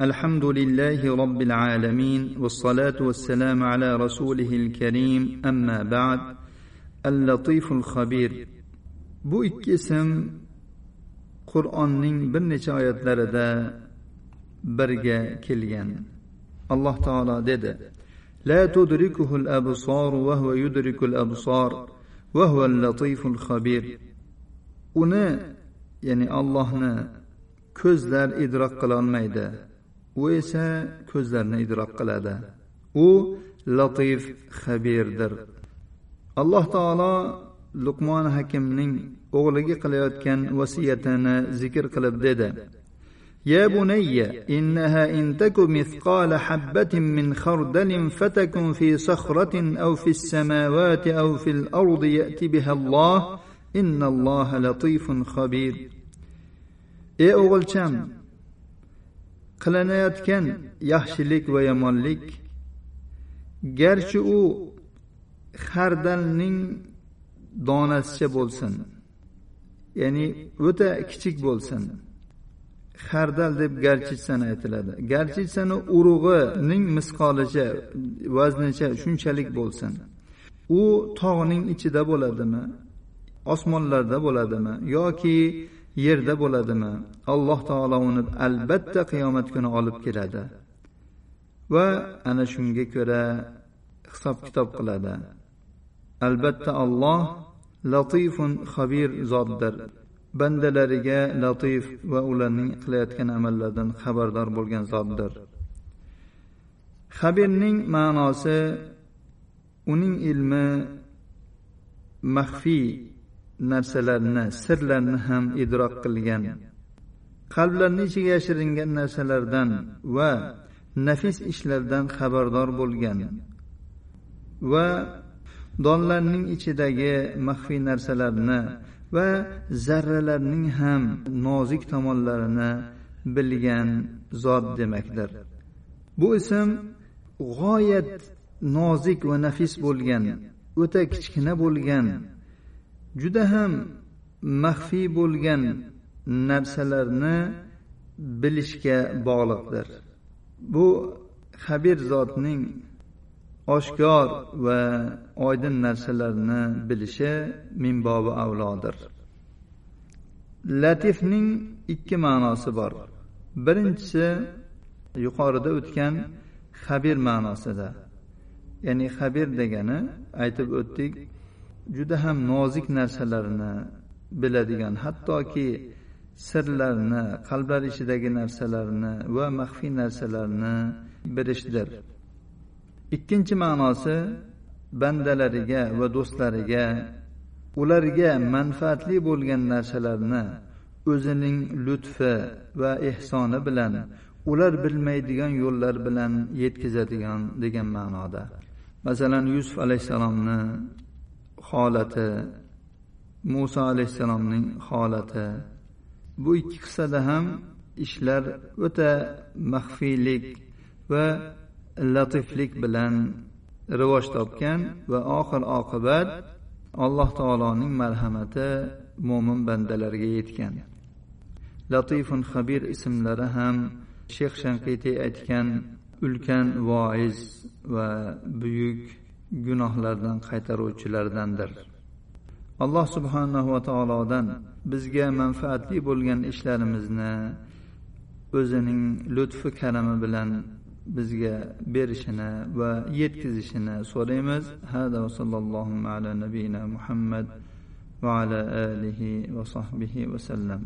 الحمد لله رب العالمين والصلاة والسلام على رسوله الكريم أما بعد اللطيف الخبير bu ikki ism qur'onning bir necha oyatlarida birga kelgan alloh taolo dedi لا تدركه الأبصار وهو يدرك الأبصار وهو اللطيف الخبير uni ya'ni allohni ko'zlar idrok qilolmaydi U esa ko'zlarni idrok qiladi u latif xabirdir alloh taolo luqmon hakimning o'g'liga qilayotgan vasiyatini zikr qilib dedi يا بني إنها إن تك مثقال حبة من خردل فتكن في صخرة أو في السماوات أو في الأرض يأتي بها الله إن الله لطيف خبير ey o'g'ilcham qilinayotgan yaxshilik va yomonlik garchi u xardalning donasicha bo'lsin ya'ni o'ta kichik bo'lsin. Xardal deb garchitsani aytiladi. Garchitsani urug'ining misqolicha vaznicha shunchalik bo'lsin. U tog'ning ichida bo'ladimi osmonlarda bo'ladimi yoki yerda bo'ladimi? Alloh taolo uni albatta qiyomat kuni olib keladi. Va ana shunga ko'ra hisob kitob qiladi. Albatta alloh latifun xabir zotdir. Bandalariga latif va ularning qilayotgan amallaridan xabardor bo'lgan zotdir. Xabirning ma'nosi uning ilmi maxfiy narsalarni sirlarni ham idrok qilgan. Qalblarni ichiga yashiringan narsalardan va nafis ishlardan xabardor bo'lgan. Va donlarning ichidagi maxfiy narsalarni va zarralarning ham nozik tomonlarini bilgan zot demakdir. Bu ism g'oyat nozik va nafis bo'lgan o'ta kichkina bo'lgan juda ham maxfiy bo'lgan narsalarni bilishga bog'liqdir. Bu xabir zotning oshkor va oydin narsalarni bilishi minbobi avlodir. Latifning ikki ma'nosi bor. Birinchisi yuqorida o'tgan xabir ma'nosida. Ya'ni xabir degani aytib o'tdik juda ham nozik narsalarni biladigan hattoki sirlarni qalblar ichidagi narsalarni va maxfiy narsalarni bilishdir. Ikkinchi ma'nosi bandalariga va do'stlariga ularga manfaatli bo'lgan narsalarni o'zining lutfi va ehsoni bilan ular bilmaydigan yo'llar bilan yetkazadigan degan ma'noda. Masalan yusuf alayhissalomni holati muso alayhissalomning holati bu ikki qissada ham ishlar o'ta maxfiylik va latiflik bilan rivoj topgan va oxir oqibat alloh taoloning marhamati mo'min bandalarga yetgan. Latifun xabir ismlari ham shayx shanqitiy aytgan ulkan voiz va buyuk gunohlardan qaytaruvchilardandir. Alloh subhanahu va taolodan bizga manfaatli bo'lgan ishlarimizni o'zining lutfi karami bilan bizga berishini va yetkazishini so'raymiz. Hada sallallohu ala nabiyina muhammad va ala alihi va sahbihi vasallam